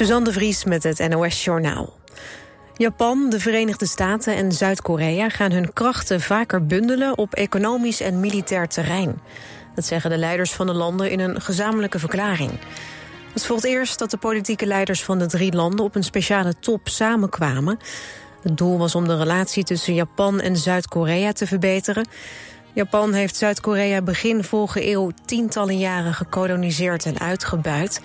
Suzanne de Vries met het NOS Journaal. Japan, de Verenigde Staten en Zuid-Korea gaan hun krachten vaker bundelen op economisch en militair terrein. Dat zeggen de leiders van de landen in een gezamenlijke verklaring. Het het eerst dat de politieke leiders van de drie landen op een speciale top samenkwamen. Het doel was om de relatie tussen Japan en Zuid-Korea te verbeteren. Japan heeft Zuid-Korea begin vorige eeuw tientallen jaren gekoloniseerd en uitgebuit.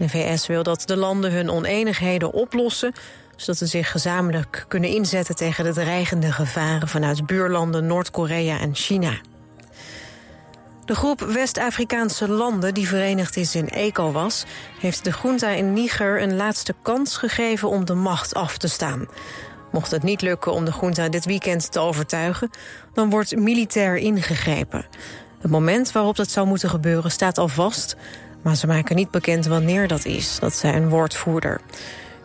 De VS wil dat de landen hun oneenigheden oplossen zodat ze zich gezamenlijk kunnen inzetten tegen de dreigende gevaren vanuit buurlanden Noord-Korea en China. De groep West-Afrikaanse landen die verenigd is in ECOWAS... heeft de junta in Niger een laatste kans gegeven om de macht af te staan. Mocht het niet lukken om de junta dit weekend te overtuigen... dan wordt militair ingegrepen. Het moment waarop dat zou moeten gebeuren staat al vast... maar ze maken niet bekend wanneer dat is, dat zei een woordvoerder.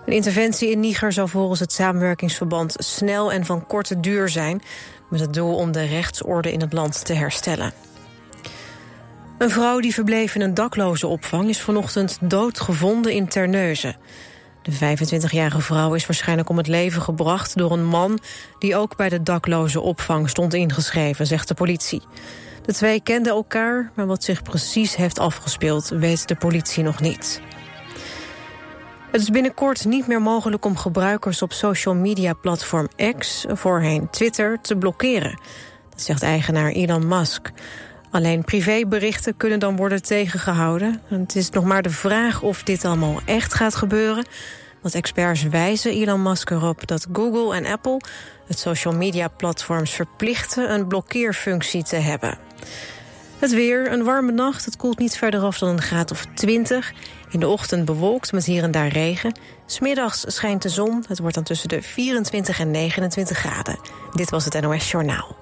Een interventie in Niger zou volgens het samenwerkingsverband... snel en van korte duur zijn... met het doel om de rechtsorde in het land te herstellen. Een vrouw die verbleef in een dakloze opvang... is vanochtend doodgevonden in Terneuzen. De 25-jarige vrouw is waarschijnlijk om het leven gebracht door een man... die ook bij de dakloze opvang stond ingeschreven, zegt de politie. De twee kenden elkaar, maar wat zich precies heeft afgespeeld... weet de politie nog niet. Het is binnenkort niet meer mogelijk om gebruikers op social media platform X, voorheen Twitter, te blokkeren. Dat zegt eigenaar Elon Musk. Alleen privéberichten kunnen dan worden tegengehouden. Het is nog maar de vraag of dit allemaal echt gaat gebeuren. Want experts wijzen Elon Musk erop dat Google en Apple... het social media platforms verplichten een blokkeerfunctie te hebben. Het weer, een warme nacht. Het koelt niet verder af dan een graad of 20. In de ochtend bewolkt met hier en daar regen. Smiddags schijnt de zon. Het wordt dan tussen de 24 en 29 graden. Dit was het NOS Journaal.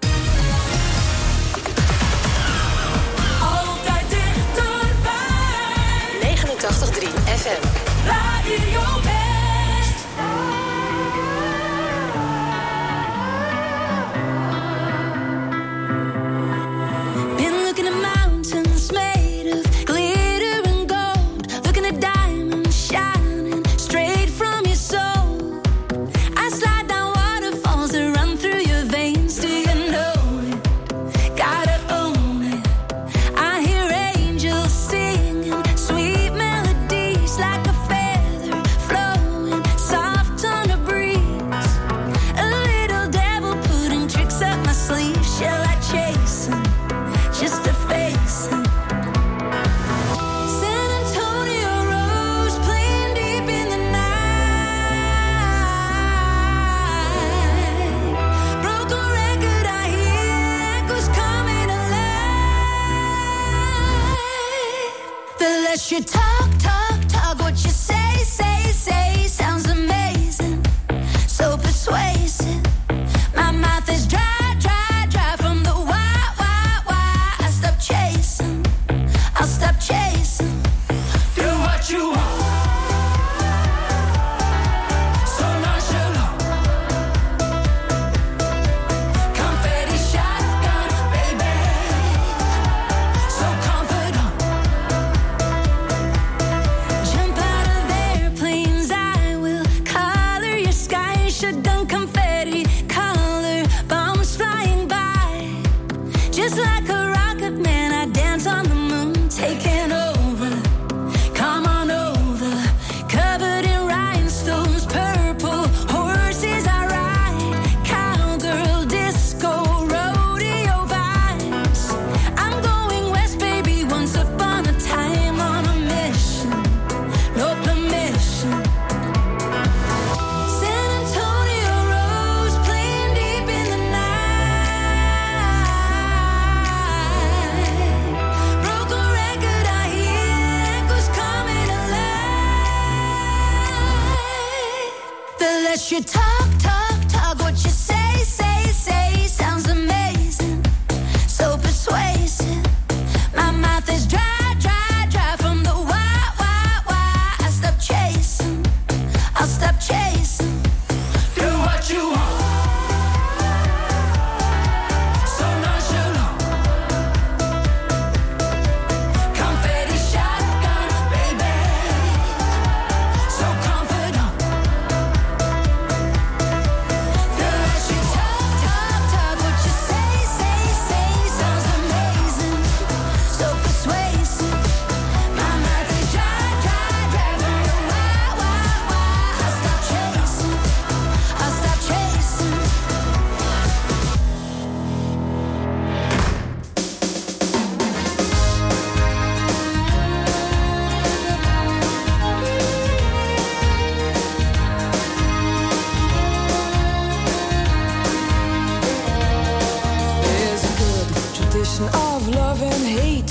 lesson of love and hate.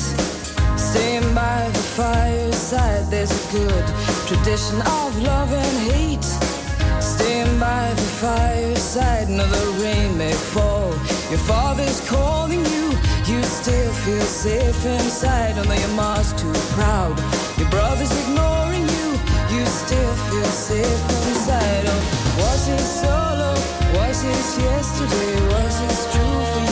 Staying by the fireside, there's a good tradition of love and hate. Staying by the fireside, another rain may fall. Your father's calling you, you still feel safe inside, although your mom's too proud. Your brother's ignoring you, you still feel safe inside. Oh, was it solo? Was it yesterday? Was it true for you?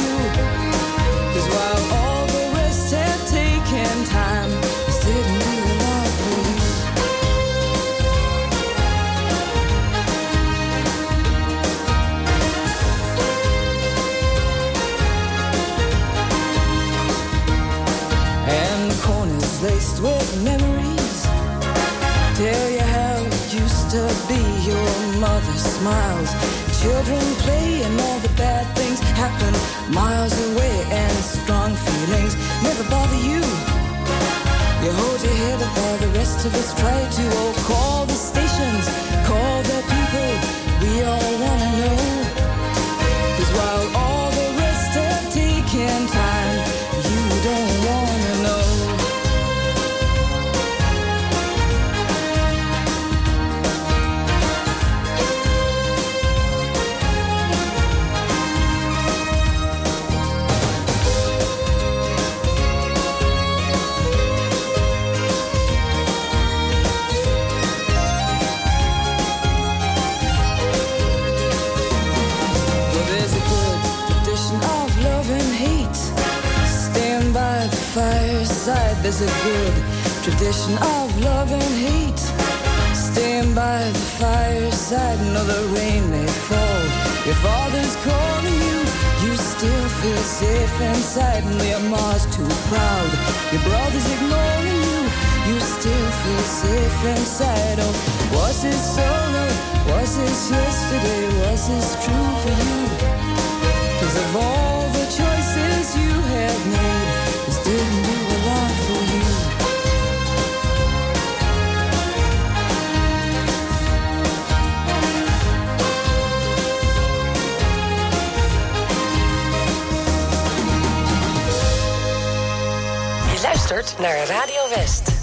With memories. Tell you how it used to be. Your mother smiles, children play, and all the bad things happen miles away. And strong feelings never bother you. You hold your head up while the rest of us try to. Oh, call the stations, call the people. We all There's a good tradition of love and hate. Stand by the fireside. No, the rain may fall. Your father's calling you. You still feel safe inside. And your mom's too proud. Your brother's ignoring you. You still feel safe inside. Oh, was it solo? Was this yesterday? Was this true for you? Cause of all naar Radio West.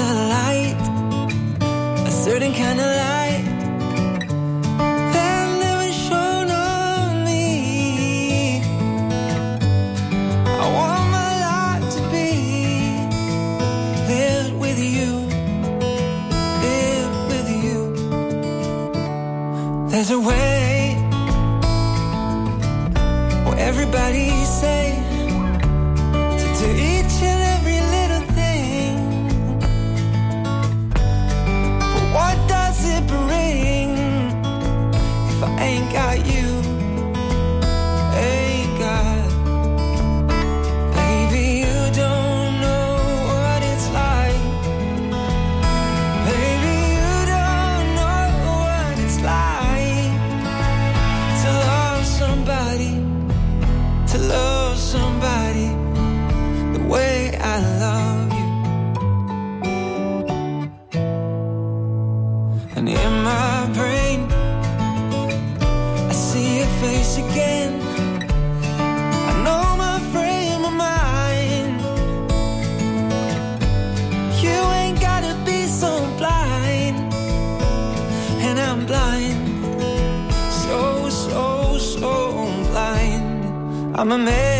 a light, a certain kind of light that never shone on me. I want my life to be lived with you, lived with you. There's a way where everybody says. I'm a man.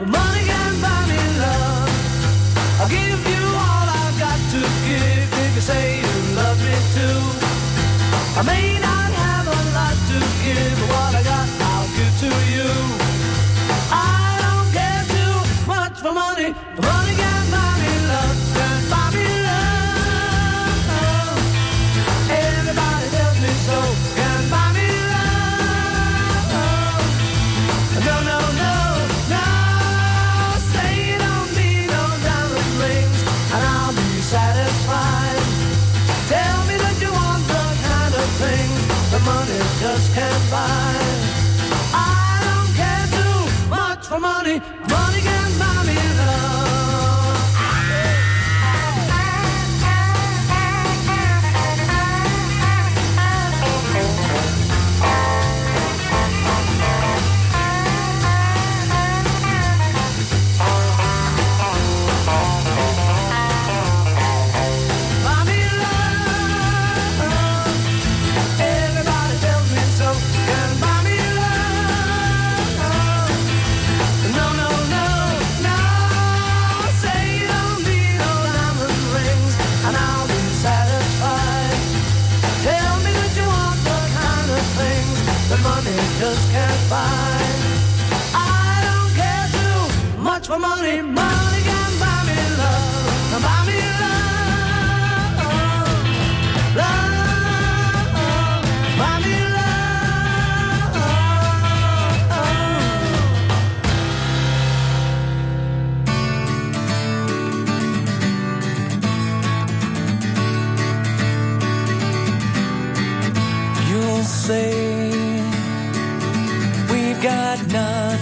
Money can buy me love. I'll give you all I've got to give if you say you love me too. money.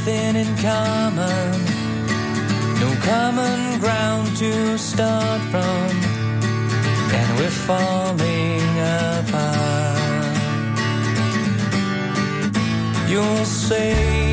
nothing in common, no common ground to start from, and we're falling apart. You'll say.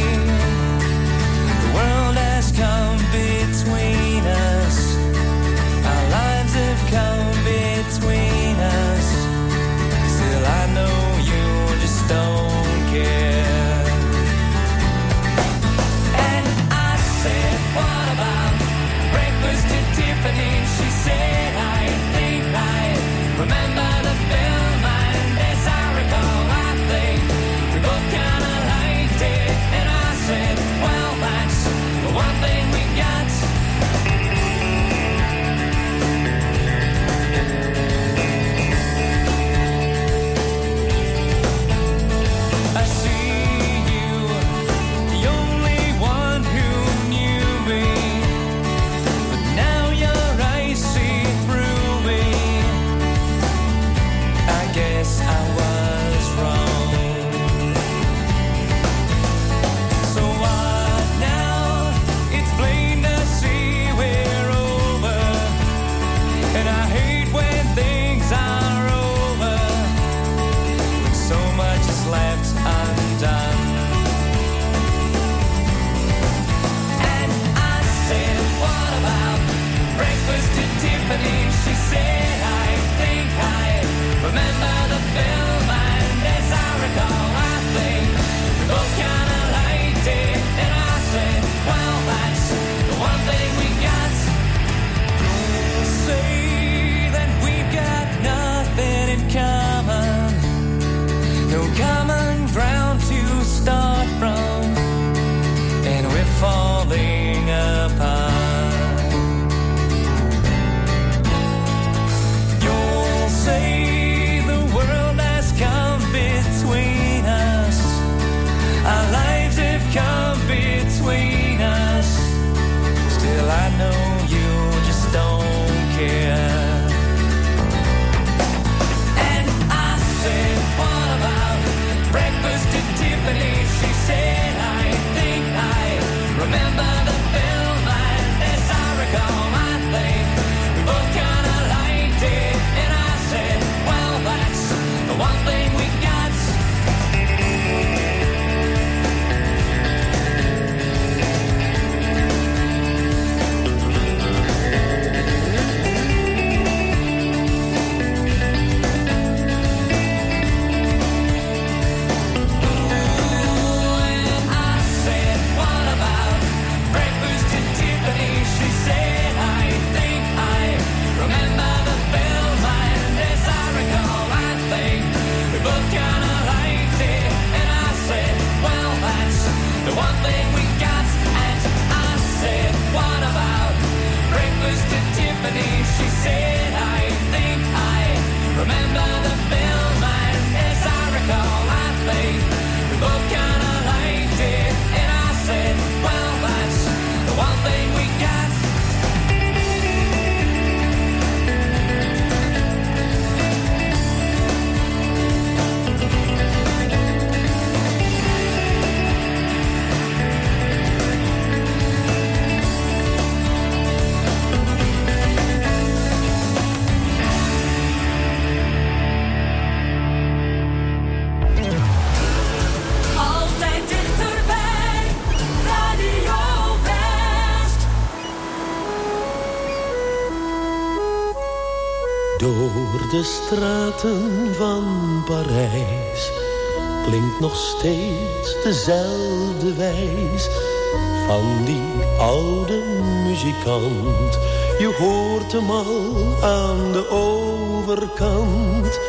van Parijs klinkt nog steeds dezelfde wijs van die oude muzikant. Je hoort hem al aan de overkant.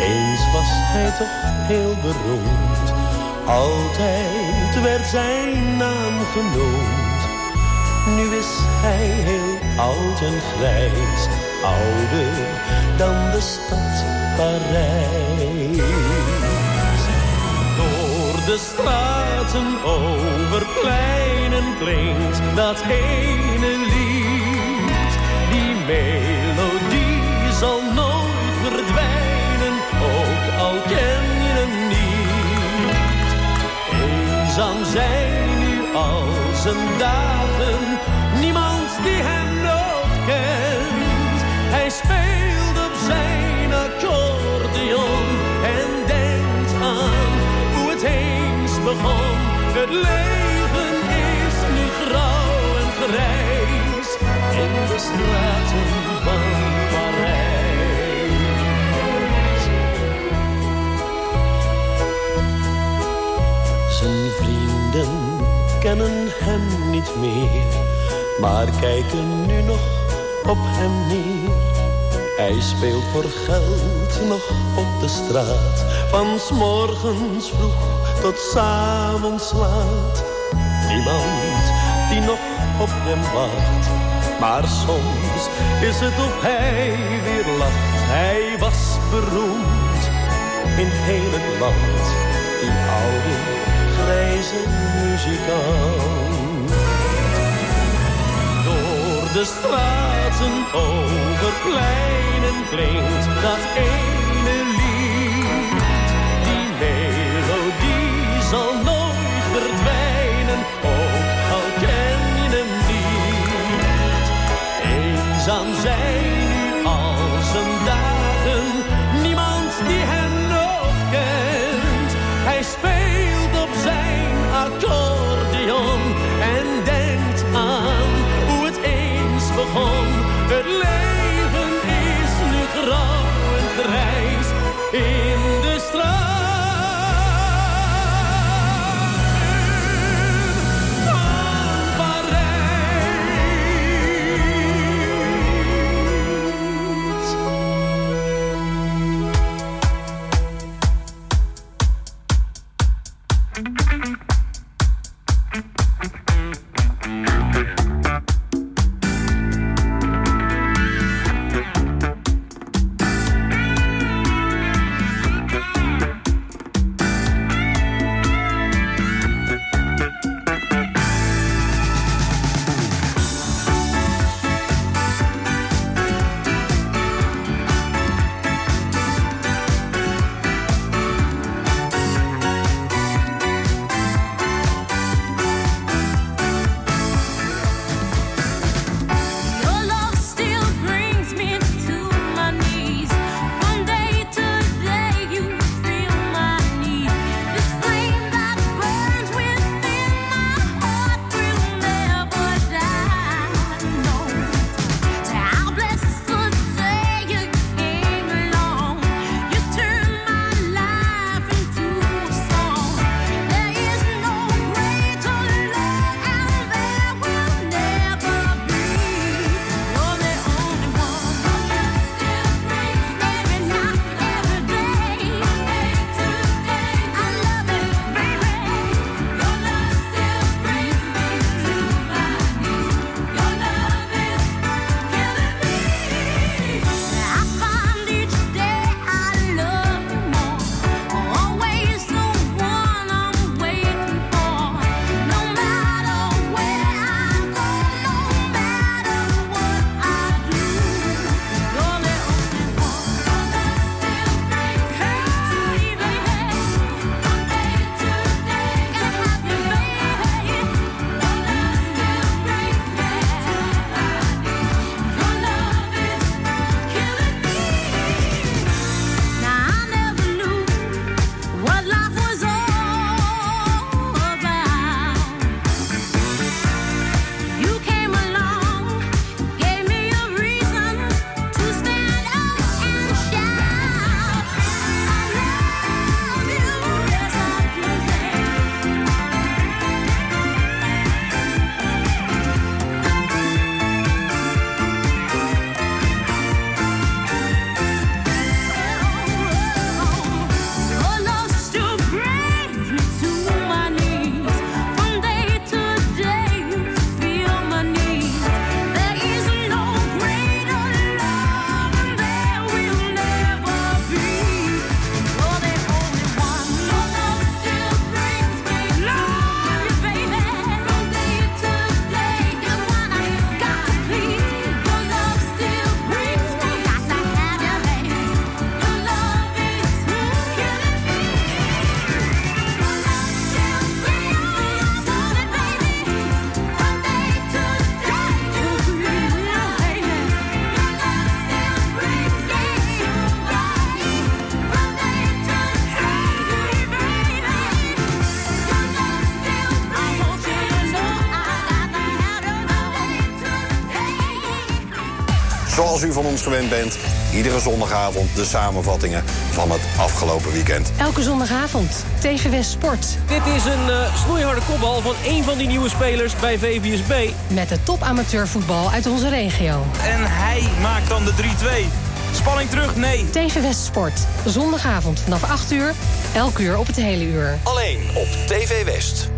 Eens was hij toch heel beroemd, altijd werd zijn naam genoemd. Nu is hij heel oud en grijs, ouder dan de stad Parijs. Door de straten, over pleinen klinkt dat ene lied. Die melodie zal nooit verdwijnen, ook al ken je hem niet. Eenzaam zijn nu al zijn dagen Het leven is nu grauw en grijs in de straten van Parijs. Zijn vrienden kennen hem niet meer, maar kijken nu nog op hem neer. Hij speelt voor geld nog op de straat, van 's morgens vroeg tot 's avonds laat. Niemand die nog op hem wacht, maar soms is het of hij weer lacht. Hij was beroemd in heel het land, die oude grijze muzikant. Door de straten over pleinen klinkt dat ene zal nooit verdwijnen, Als u van ons gewend bent, iedere zondagavond de samenvattingen van het afgelopen weekend. Elke zondagavond, TV West Sport. Dit is een eh, snoeiharde kopbal van een van die nieuwe spelers bij VBSB. Met de top amateurvoetbal uit onze regio. En hij maakt dan de 3-2. Spanning terug? Nee. TV West Sport. Zondagavond vanaf 8 uur. Elk uur op het hele uur. Alleen op TV West.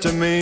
To me?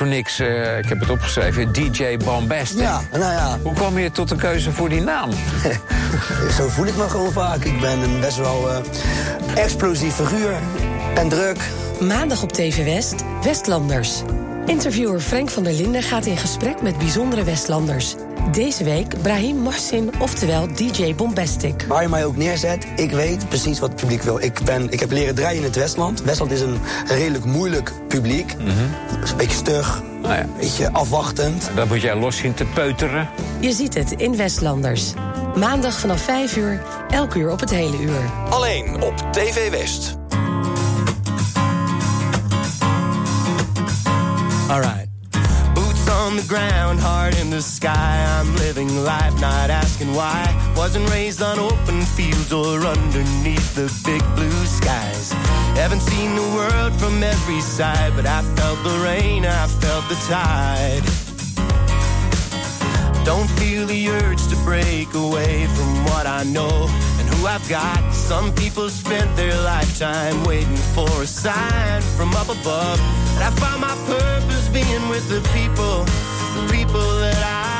Voor niks, eh, ik heb het opgeschreven, DJ Bombastic. Ja, nou ja. Hoe kwam je tot de keuze voor die naam? Zo voel ik me gewoon vaak. Ik ben een best wel eh, explosief figuur en druk. Maandag op TV West, Westlanders. Interviewer Frank van der Linden gaat in gesprek met bijzondere Westlanders. Deze week Brahim Mohsin, oftewel DJ Bombastic. Waar je mij ook neerzet, ik weet precies wat het publiek wil. Ik, ben, ik heb leren draaien in het Westland. Westland is een redelijk moeilijk publiek. Een beetje stug, een beetje afwachtend. Dan moet jij los zien te peuteren. Je ziet het in Westlanders. Maandag vanaf 5 uur, elk uur op het hele uur. Alleen op TV West. The ground, heart in the sky. I'm living life, not asking why. Wasn't raised on open fields or underneath the big blue skies. Haven't seen the world from every side, but I felt the rain, I felt the tide. Don't feel the urge to break away from what I know I've got. Some people spent their lifetime waiting for a sign from up above. And I found my purpose being with the people, the people that I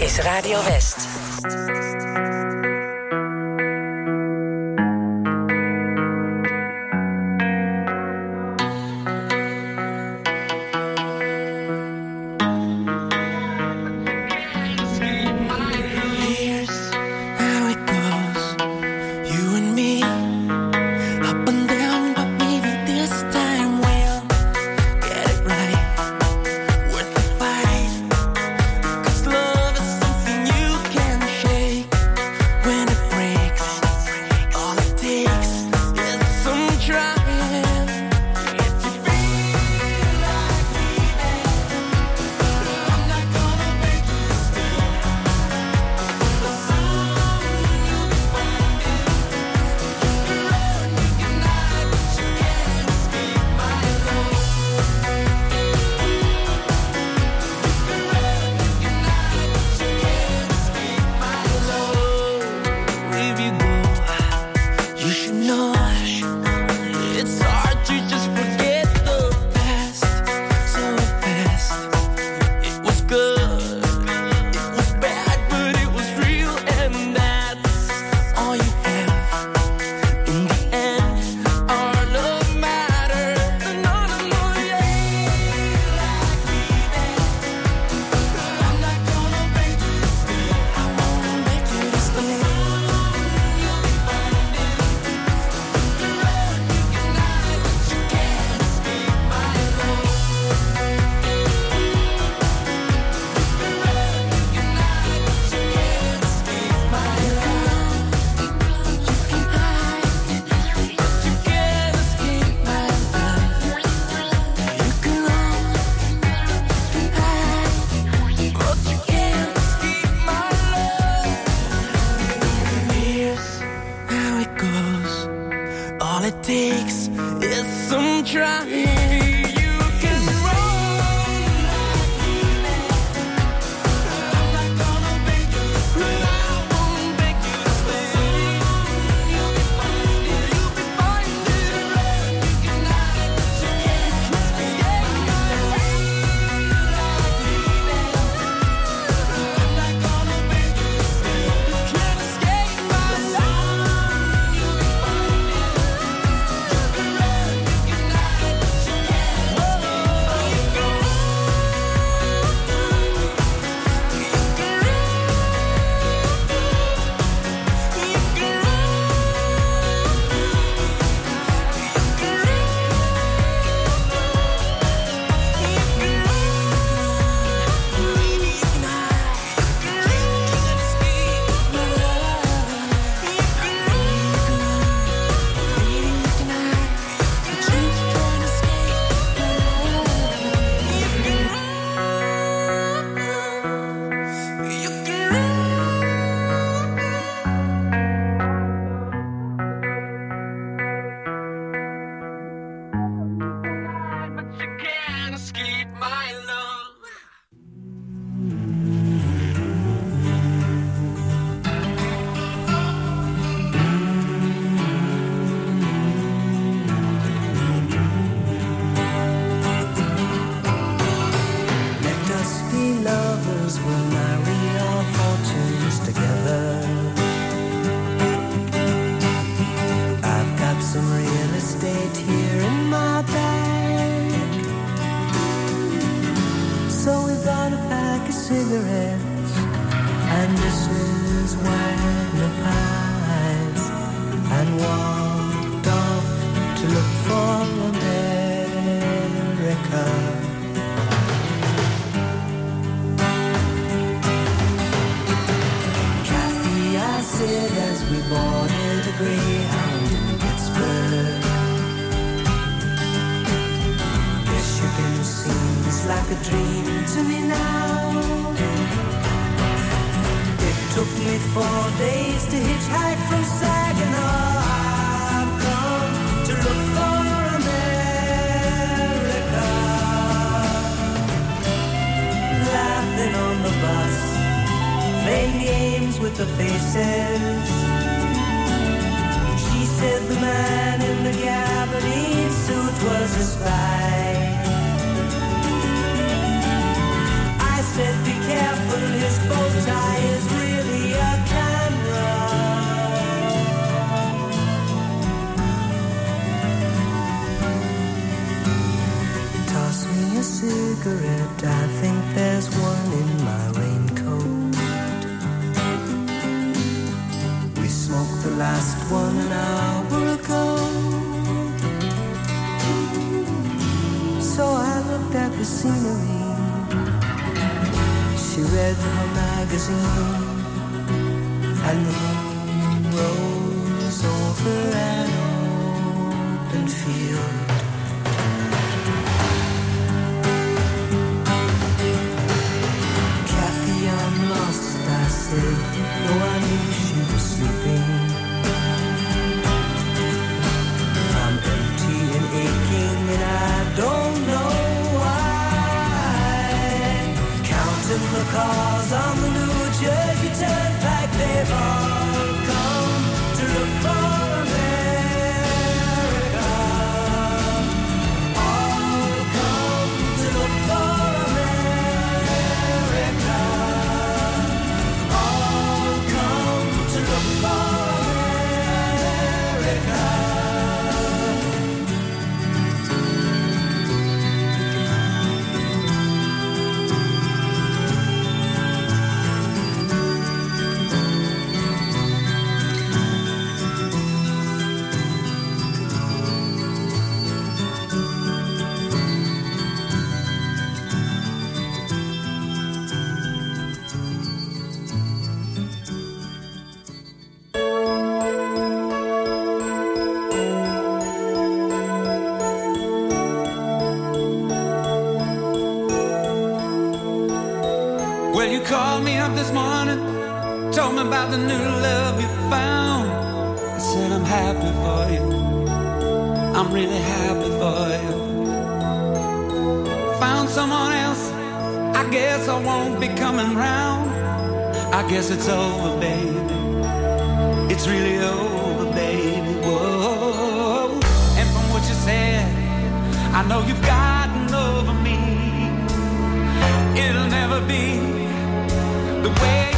is Radio West. the scenery. She read her magazine and the moon rose over an open field. Kathy, I'm lost, I said, though I knew she was sleeping. cars on the New Jersey Turnpike, they've all guess it's over, baby. It's really over, baby. Whoa. And from what you said, I know you've gotten over me. It'll never be the way.